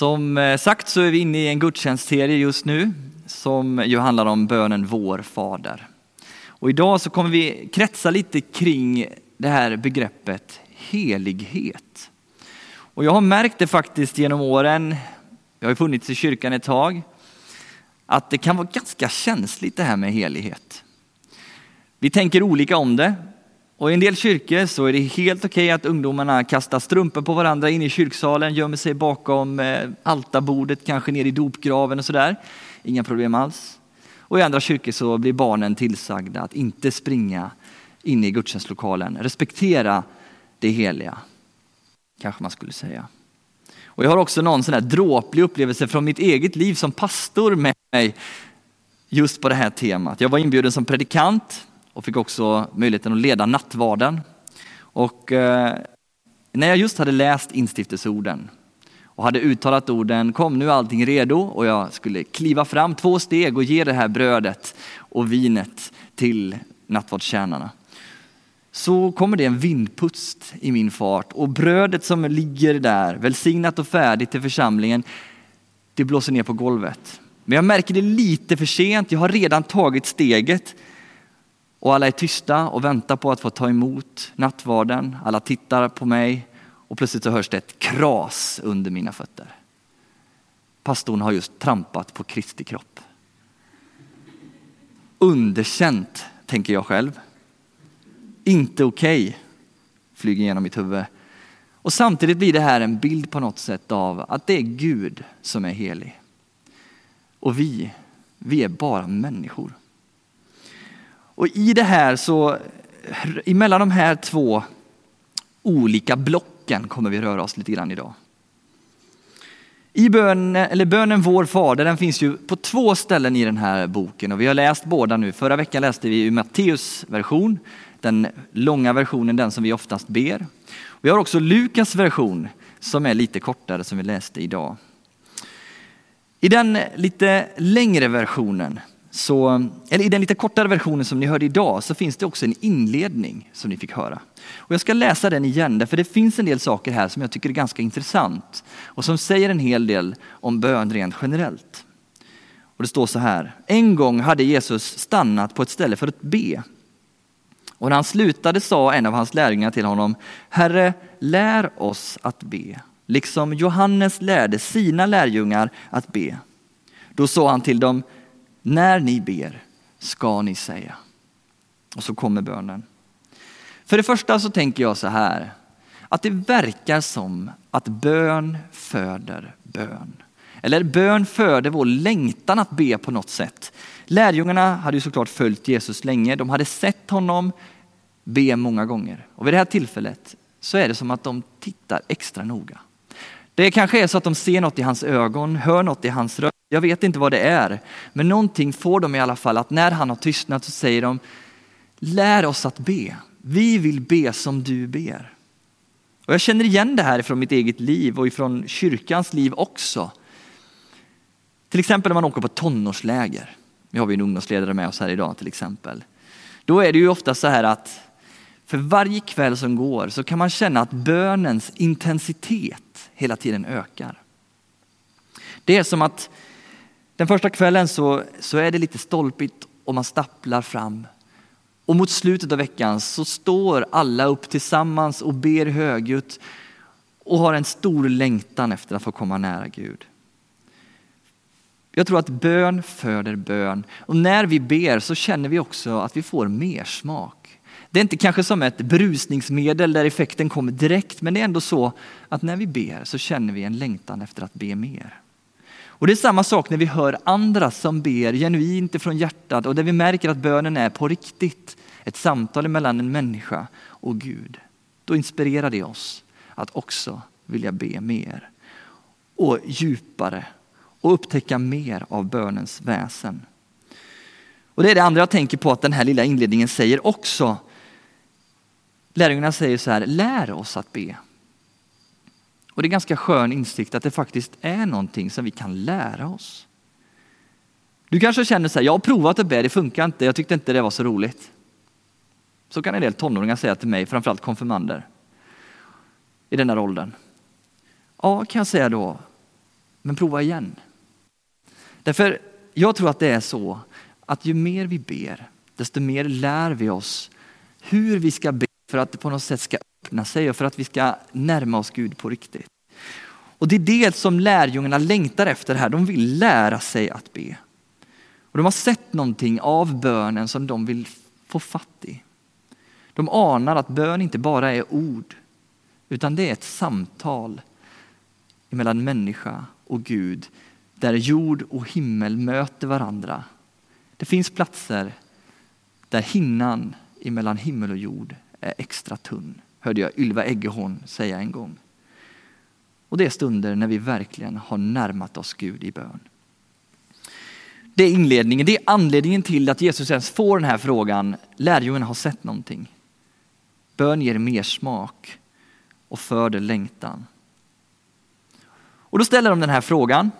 Som eh, sagt så är vi inne i en gudstjänstserie just nu som ju handlar om bönen Vår Fader. Och idag så kommer vi kretsa lite kring det här begreppet helighet. Och jag har märkt det faktiskt genom åren, jag har ju funnits i kyrkan ett tag, att det kan vara ganska känsligt det här med helighet. Vi tänker olika om det. Och i en del kyrkor så är det helt okej okay att ungdomarna kastar strumpor på varandra in i kyrksalen, gömmer sig bakom eh, altarbordet, kanske ner i dopgraven och sådär. Inga problem alls. Och i andra kyrkor så blir barnen tillsagda att inte springa in i gudstjänstlokalen. Respektera det heliga, kanske man skulle säga. Och jag har också någon sån där dråplig upplevelse från mitt eget liv som pastor med mig just på det här temat. Jag var inbjuden som predikant och fick också möjligheten att leda nattvarden. Och eh, när jag just hade läst instiftelseorden och hade uttalat orden kom nu allting redo och jag skulle kliva fram två steg och ge det här brödet och vinet till nattvardstjänarna. Så kommer det en vindpust i min fart och brödet som ligger där välsignat och färdigt till församlingen det blåser ner på golvet. Men jag märker det lite för sent, jag har redan tagit steget och alla är tysta och väntar på att få ta emot nattvarden. Alla tittar på mig och plötsligt så hörs det ett kras under mina fötter. Pastorn har just trampat på Kristi kropp. Underkänt, tänker jag själv. Inte okej, okay, flyger genom mitt huvud. Och samtidigt blir det här en bild på något sätt av att det är Gud som är helig. Och vi, vi är bara människor. Och i det här så, emellan de här två olika blocken kommer vi röra oss lite grann idag. I bönen, eller bönen Vår Fader, den finns ju på två ställen i den här boken och vi har läst båda nu. Förra veckan läste vi ur Matteus version, den långa versionen, den som vi oftast ber. Vi har också Lukas version som är lite kortare som vi läste idag. I den lite längre versionen så, eller i den lite kortare versionen som ni hörde idag så finns det också en inledning som ni fick höra. Och jag ska läsa den igen för det finns en del saker här som jag tycker är ganska intressant och som säger en hel del om bön rent generellt. Och det står så här, en gång hade Jesus stannat på ett ställe för att be. Och när han slutade sa en av hans lärjungar till honom, Herre, lär oss att be, liksom Johannes lärde sina lärjungar att be. Då sa han till dem, när ni ber ska ni säga. Och så kommer bönen. För det första så tänker jag så här, att det verkar som att bön föder bön. Eller bön föder vår längtan att be på något sätt. Lärjungarna hade ju såklart följt Jesus länge, de hade sett honom be många gånger. Och vid det här tillfället så är det som att de tittar extra noga. Det kanske är så att de ser något i hans ögon, hör något i hans röst. Jag vet inte vad det är, men någonting får de i alla fall att när han har tystnat så säger de, lär oss att be. Vi vill be som du ber. Och jag känner igen det här från mitt eget liv och ifrån kyrkans liv också. Till exempel när man åker på tonårsläger. Vi har vi en ungdomsledare med oss här idag till exempel. Då är det ju ofta så här att för varje kväll som går så kan man känna att bönens intensitet hela tiden ökar. Det är som att den första kvällen så, så är det lite stolpigt och man stapplar fram. Och mot slutet av veckan så står alla upp tillsammans och ber högljutt och har en stor längtan efter att få komma nära Gud. Jag tror att bön föder bön och när vi ber så känner vi också att vi får mer smak. Det är inte kanske som ett brusningsmedel där effekten kommer direkt, men det är ändå så att när vi ber så känner vi en längtan efter att be mer. Och det är samma sak när vi hör andra som ber genuint ifrån hjärtat och där vi märker att bönen är på riktigt. Ett samtal mellan en människa och Gud. Då inspirerar det oss att också vilja be mer och djupare och upptäcka mer av bönens väsen. Och det är det andra jag tänker på att den här lilla inledningen säger också. Lärjungarna säger så här, lär oss att be. Och det är ganska skön insikt att det faktiskt är någonting som vi kan lära oss. Du kanske känner så här, jag har provat att be, det funkar inte, jag tyckte inte det var så roligt. Så kan en del tonåringar säga till mig, framförallt konfirmander i den här åldern. Ja, kan jag säga då, Men prova igen. Därför, jag tror att det är så att ju mer vi ber, desto mer lär vi oss hur vi ska be för att det på något sätt ska öppna sig och för att vi ska närma oss Gud på riktigt. Och det är det som lärjungarna längtar efter här. De vill lära sig att be. Och de har sett någonting av bönen som de vill få fatt i. De anar att bön inte bara är ord, utan det är ett samtal mellan människa och Gud, där jord och himmel möter varandra. Det finns platser där hinnan mellan himmel och jord är extra tunn, hörde jag Ylva Eggehorn säga en gång. Och det är stunder när vi verkligen har närmat oss Gud i bön. Det är inledningen, det är anledningen till att Jesus ens får den här frågan. Lärjungarna har sett någonting. Bön ger mer smak och föder längtan. Och då ställer de den här frågan.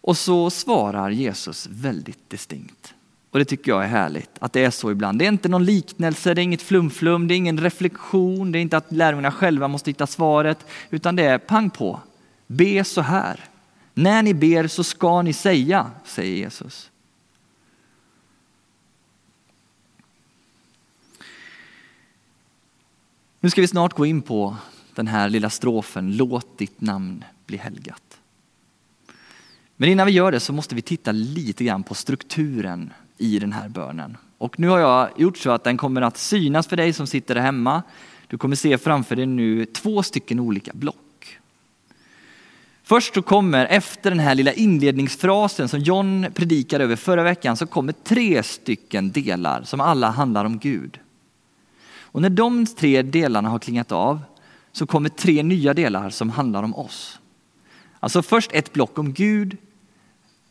Och så svarar Jesus väldigt distinkt. Och det tycker jag är härligt, att det är så ibland. Det är inte någon liknelse, det är inget flumflum, det är ingen reflektion, det är inte att lärjungarna själva måste hitta svaret, utan det är pang på. Be så här. När ni ber så ska ni säga, säger Jesus. Nu ska vi snart gå in på den här lilla strofen, låt ditt namn bli helgat. Men innan vi gör det så måste vi titta lite grann på strukturen i den här bönen. Och nu har jag gjort så att den kommer att synas för dig som sitter där hemma. Du kommer se framför dig nu två stycken olika block. Först så kommer, efter den här lilla inledningsfrasen som John predikade över förra veckan, så kommer tre stycken delar som alla handlar om Gud. Och när de tre delarna har klingat av så kommer tre nya delar som handlar om oss. Alltså först ett block om Gud,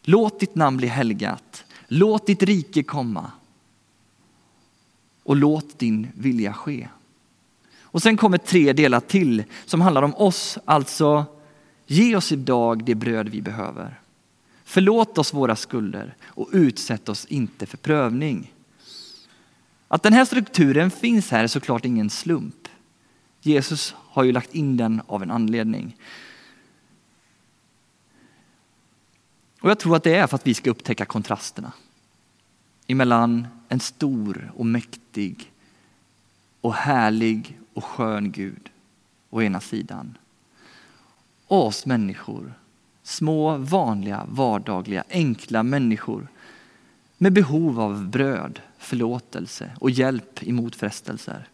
låt ditt namn bli helgat, låt ditt rike komma och låt din vilja ske. Och sen kommer tre delar till som handlar om oss, alltså ge oss idag det bröd vi behöver. Förlåt oss våra skulder och utsätt oss inte för prövning. Att den här strukturen finns här är såklart ingen slump. Jesus har ju lagt in den av en anledning. Och jag tror att det är för att vi ska upptäcka kontrasterna. Emellan en stor och mäktig och härlig och skön Gud å ena sidan. Och oss människor, små, vanliga, vardagliga, enkla människor med behov av bröd, förlåtelse och hjälp emot frestelser.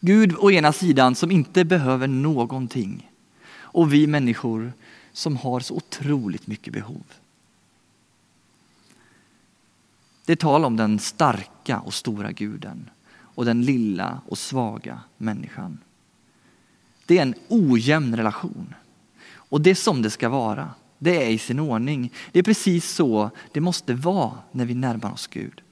Gud å ena sidan som inte behöver någonting och vi människor som har så otroligt mycket behov. Det är tal om den starka och stora guden och den lilla och svaga människan. Det är en ojämn relation. Och det är som det ska vara. Det är i sin ordning. Det är precis så det måste vara när vi närmar oss Gud.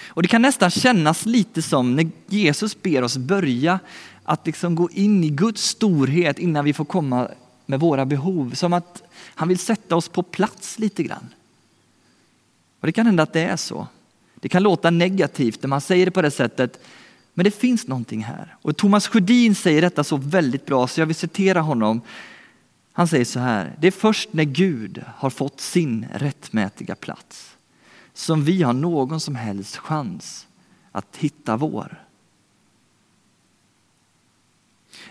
Och Det kan nästan kännas lite som när Jesus ber oss börja att liksom gå in i Guds storhet innan vi får komma med våra behov. Som att han vill sätta oss på plats lite grann. Och Det kan hända att det är så. Det kan låta negativt när man säger det på det sättet. Men det finns någonting här. Och Thomas Sjödin säger detta så väldigt bra så jag vill citera honom. Han säger så här, det är först när Gud har fått sin rättmätiga plats som vi har någon som helst chans att hitta vår.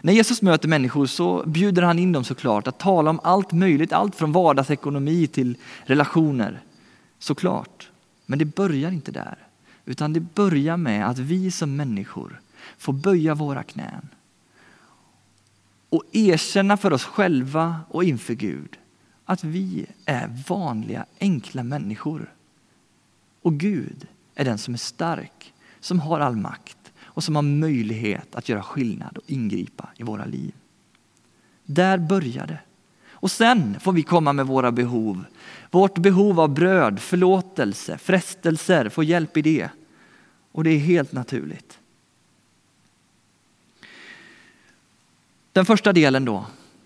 När Jesus möter människor så bjuder han in dem såklart att tala om allt möjligt, allt från vardagsekonomi till relationer. Såklart. Men det börjar inte där. Utan det börjar med att vi som människor får böja våra knän och erkänna för oss själva och inför Gud att vi är vanliga enkla människor. Och Gud är den som är stark, som har all makt och som har möjlighet att göra skillnad och ingripa i våra liv. Där börjar det. Och sen får vi komma med våra behov. Vårt behov av bröd, förlåtelse, frestelser, få hjälp i det. Och det är helt naturligt. Den första delen då,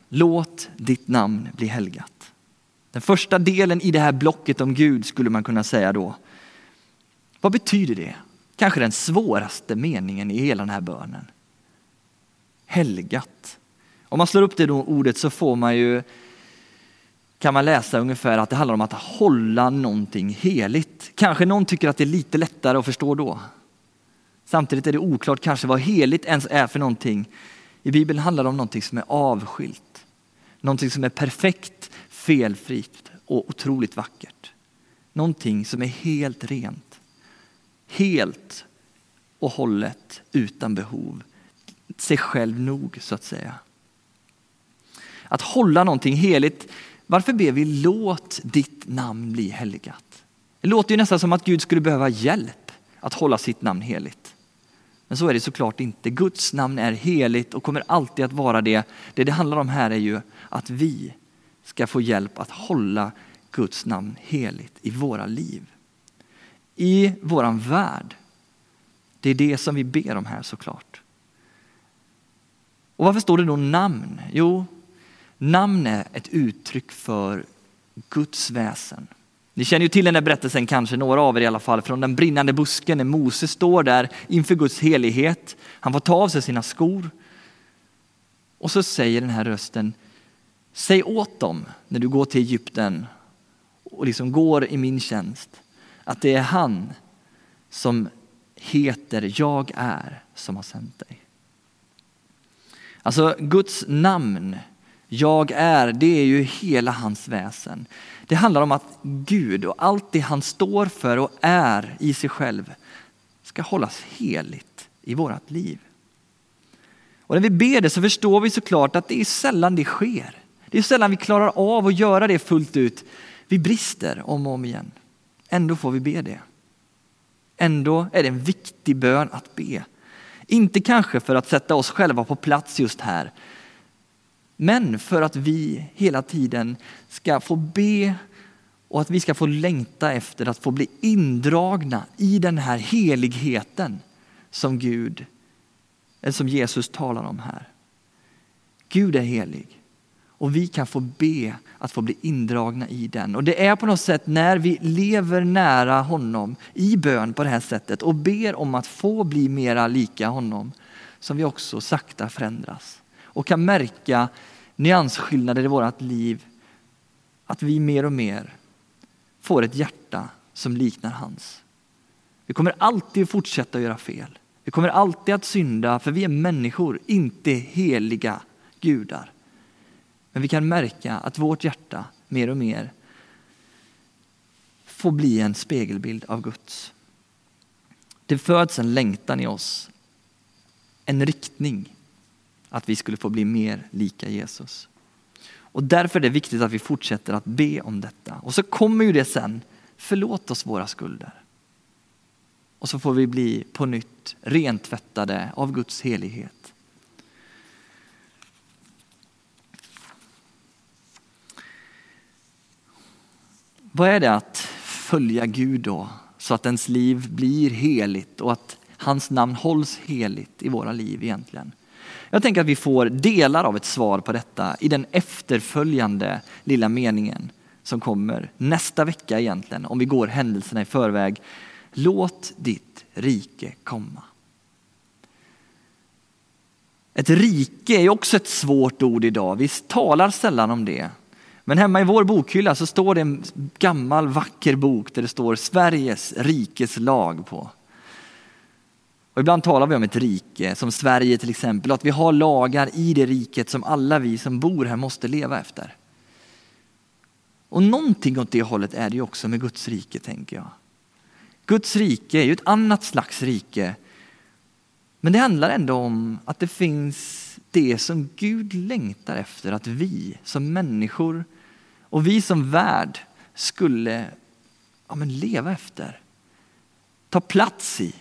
låt ditt namn bli helgat. Den första delen i det här blocket om Gud skulle man kunna säga då. Vad betyder det? Kanske den svåraste meningen i hela den här bönen. Helgat. Om man slår upp det ordet så får man ju kan man läsa ungefär att det handlar om att hålla någonting heligt. Kanske någon tycker att det är lite lättare att förstå då. Samtidigt är det oklart kanske vad heligt ens är för någonting. I Bibeln handlar det om någonting som är avskilt. Någonting som är perfekt, felfritt och otroligt vackert. Någonting som är helt rent. Helt och hållet utan behov. Sig själv nog så att säga. Att hålla någonting heligt varför ber vi låt ditt namn bli helgat? Det låter ju nästan som att Gud skulle behöva hjälp att hålla sitt namn heligt. Men så är det såklart inte. Guds namn är heligt och kommer alltid att vara det. Det det handlar om här är ju att vi ska få hjälp att hålla Guds namn heligt i våra liv. I våran värld. Det är det som vi ber om här såklart. Och varför står det då namn? Jo, Namn är ett uttryck för Guds väsen. Ni känner ju till den där berättelsen, kanske några av er i alla fall, från den brinnande busken när Mose står där inför Guds helighet. Han får ta av sig sina skor. Och så säger den här rösten, säg åt dem när du går till Egypten och liksom går i min tjänst, att det är han som heter Jag är som har sänt dig. Alltså Guds namn jag är, det är ju hela hans väsen. Det handlar om att Gud och allt det han står för och är i sig själv ska hållas heligt i vårt liv. Och när vi ber det så förstår vi såklart att det är sällan det sker. Det är sällan vi klarar av att göra det fullt ut. Vi brister om och om igen. Ändå får vi be det. Ändå är det en viktig bön att be. Inte kanske för att sätta oss själva på plats just här, men för att vi hela tiden ska få be och att vi ska få längta efter att få bli indragna i den här heligheten som Gud, eller som Jesus talar om här. Gud är helig och vi kan få be att få bli indragna i den. Och det är på något sätt när vi lever nära honom i bön på det här sättet och ber om att få bli mera lika honom som vi också sakta förändras och kan märka nyansskillnader i vårt liv. Att vi mer och mer får ett hjärta som liknar hans. Vi kommer alltid fortsätta göra fel. Vi kommer alltid att synda för vi är människor, inte heliga gudar. Men vi kan märka att vårt hjärta mer och mer får bli en spegelbild av Guds. Det föds en längtan i oss, en riktning att vi skulle få bli mer lika Jesus. Och därför är det viktigt att vi fortsätter att be om detta. Och så kommer ju det sen, förlåt oss våra skulder. Och så får vi bli på nytt rentvättade av Guds helighet. Vad är det att följa Gud då? Så att ens liv blir heligt och att hans namn hålls heligt i våra liv egentligen. Jag tänker att vi får delar av ett svar på detta i den efterföljande lilla meningen som kommer nästa vecka egentligen, om vi går händelserna i förväg. Låt ditt rike komma. Ett rike är också ett svårt ord idag. Vi talar sällan om det. Men hemma i vår bokhylla så står det en gammal vacker bok där det står Sveriges rikes lag på. Och ibland talar vi om ett rike, som Sverige till exempel, och att vi har lagar i det riket som alla vi som bor här måste leva efter. Och någonting åt det hållet är det ju också med Guds rike, tänker jag. Guds rike är ju ett annat slags rike. Men det handlar ändå om att det finns det som Gud längtar efter att vi som människor och vi som värld skulle ja, men leva efter. Ta plats i.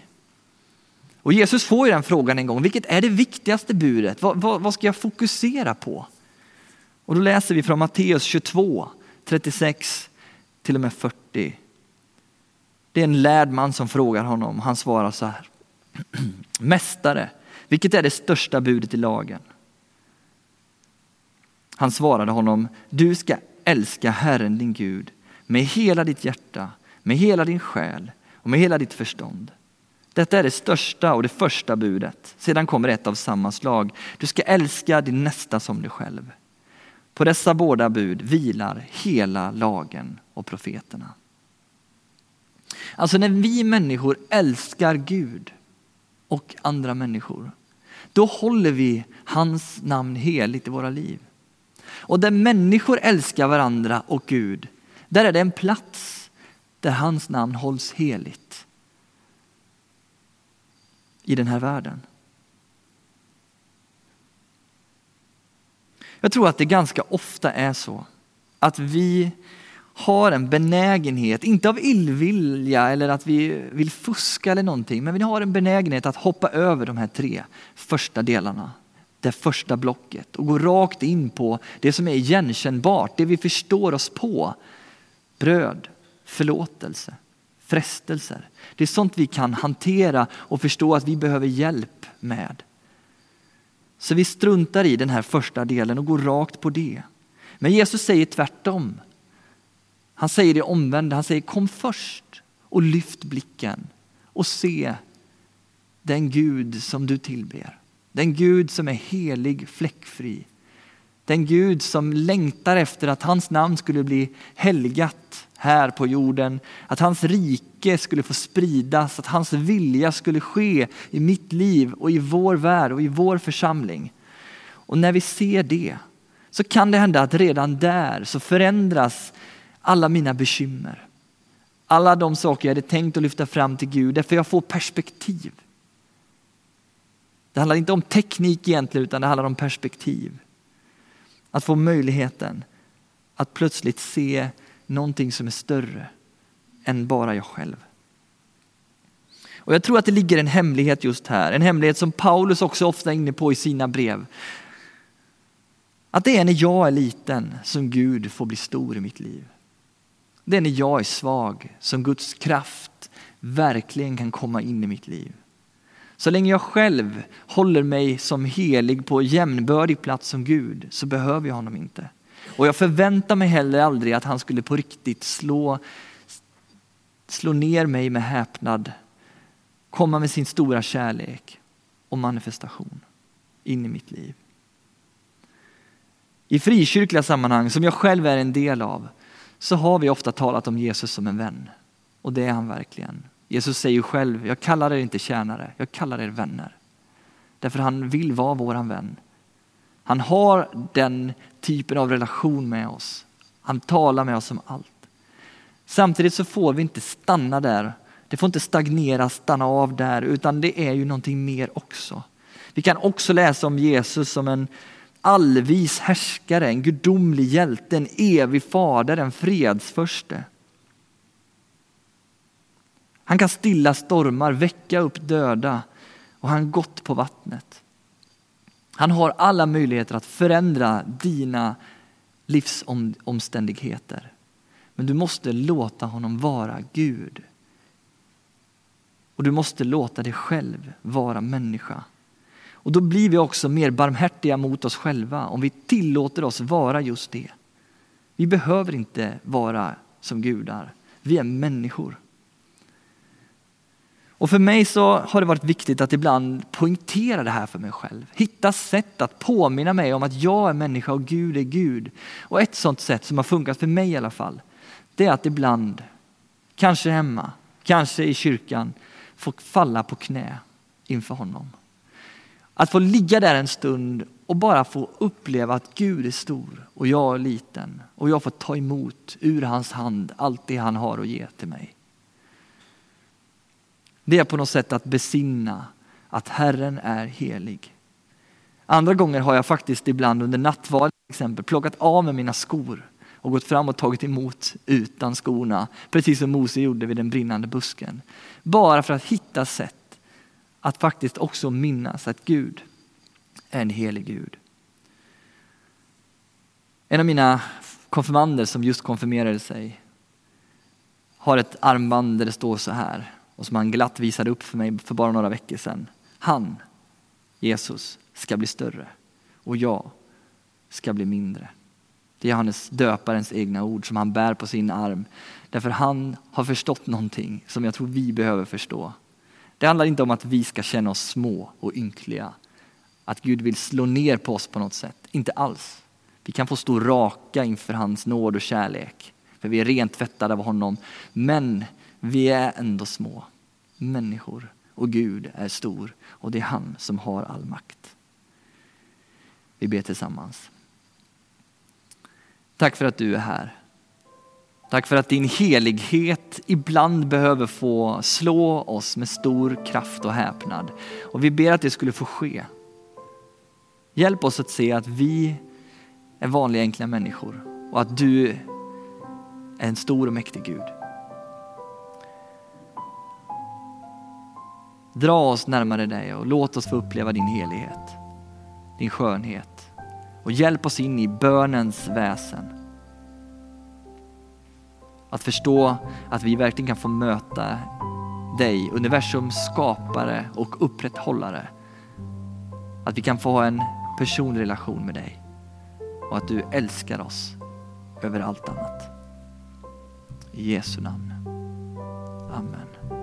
Och Jesus får ju den frågan en gång, vilket är det viktigaste budet? Vad, vad, vad ska jag fokusera på? Och då läser vi från Matteus 22, 36 till och med 40. Det är en lärd man som frågar honom. Han svarar så här. Mästare, vilket är det största budet i lagen? Han svarade honom, du ska älska Herren din Gud med hela ditt hjärta, med hela din själ och med hela ditt förstånd. Detta är det största och det första budet. Sedan kommer ett av samma slag. Du ska älska din nästa som dig själv. På dessa båda bud vilar hela lagen och profeterna. Alltså när vi människor älskar Gud och andra människor, då håller vi hans namn heligt i våra liv. Och där människor älskar varandra och Gud, där är det en plats där hans namn hålls heligt i den här världen. Jag tror att det ganska ofta är så att vi har en benägenhet, inte av illvilja eller att vi vill fuska eller någonting, men vi har en benägenhet att hoppa över de här tre första delarna. Det första blocket och gå rakt in på det som är igenkännbart, det vi förstår oss på. Bröd, förlåtelse, frestelser. Det är sånt vi kan hantera och förstå att vi behöver hjälp med. Så vi struntar i den här första delen och går rakt på det. Men Jesus säger tvärtom. Han säger det omvända, han säger kom först och lyft blicken och se den Gud som du tillber. Den Gud som är helig, fläckfri. Den Gud som längtar efter att hans namn skulle bli helgat här på jorden. Att hans rike skulle få spridas, att hans vilja skulle ske i mitt liv och i vår värld och i vår församling. Och när vi ser det så kan det hända att redan där så förändras alla mina bekymmer. Alla de saker jag hade tänkt att lyfta fram till Gud, därför jag får perspektiv. Det handlar inte om teknik egentligen, utan det handlar om perspektiv. Att få möjligheten att plötsligt se någonting som är större än bara jag själv. Och Jag tror att det ligger en hemlighet just här, en hemlighet som Paulus också ofta är inne på i sina brev. Att det är när jag är liten som Gud får bli stor i mitt liv. Det är när jag är svag som Guds kraft verkligen kan komma in i mitt liv. Så länge jag själv håller mig som helig på jämnbördig plats som Gud så behöver jag honom inte. Och jag förväntar mig heller aldrig att han skulle på riktigt slå, slå ner mig med häpnad, komma med sin stora kärlek och manifestation in i mitt liv. I frikyrkliga sammanhang, som jag själv är en del av, så har vi ofta talat om Jesus som en vän. Och det är han verkligen. Jesus säger själv, jag kallar er inte tjänare, jag kallar er vänner. Därför han vill vara våran vän. Han har den typen av relation med oss. Han talar med oss om allt. Samtidigt så får vi inte stanna där. Det får inte stagnera, stanna av där, utan det är ju någonting mer också. Vi kan också läsa om Jesus som en allvis härskare, en gudomlig hjälte, en evig fader, en fredsförste. Han kan stilla stormar, väcka upp döda och han gått på vattnet. Han har alla möjligheter att förändra dina livsomständigheter. Men du måste låta honom vara Gud. Och du måste låta dig själv vara människa. Och då blir vi också mer barmhärtiga mot oss själva om vi tillåter oss vara just det. Vi behöver inte vara som gudar. Vi är människor. Och för mig så har det varit viktigt att ibland poängtera det här för mig själv. Hitta sätt att påminna mig om att jag är människa och Gud är Gud. Och ett sånt sätt som har funkat för mig i alla fall, det är att ibland, kanske hemma, kanske i kyrkan, få falla på knä inför honom. Att få ligga där en stund och bara få uppleva att Gud är stor och jag är liten och jag får ta emot ur hans hand allt det han har att ge till mig. Det är på något sätt att besinna att Herren är helig. Andra gånger har jag faktiskt ibland under nattvarden till exempel plockat av mig mina skor och gått fram och tagit emot utan skorna, precis som Mose gjorde vid den brinnande busken. Bara för att hitta sätt att faktiskt också minnas att Gud är en helig Gud. En av mina konfirmander som just konfirmerade sig har ett armband där det står så här och som han glatt visade upp för mig för bara några veckor sedan. Han, Jesus, ska bli större och jag ska bli mindre. Det är Johannes döparens egna ord som han bär på sin arm. Därför han har förstått någonting som jag tror vi behöver förstå. Det handlar inte om att vi ska känna oss små och ynkliga. Att Gud vill slå ner på oss på något sätt. Inte alls. Vi kan få stå raka inför hans nåd och kärlek. För vi är rent tvättade av honom. Men vi är ändå små människor. Och Gud är stor. Och det är han som har all makt. Vi ber tillsammans. Tack för att du är här. Tack för att din helighet ibland behöver få slå oss med stor kraft och häpnad. Och vi ber att det skulle få ske. Hjälp oss att se att vi är vanliga enkla människor och att du är en stor och mäktig Gud. Dra oss närmare dig och låt oss få uppleva din helighet, din skönhet och hjälp oss in i bönens väsen. Att förstå att vi verkligen kan få möta dig, universums skapare och upprätthållare. Att vi kan få ha en personlig relation med dig och att du älskar oss över allt annat. I Jesu namn. Amen.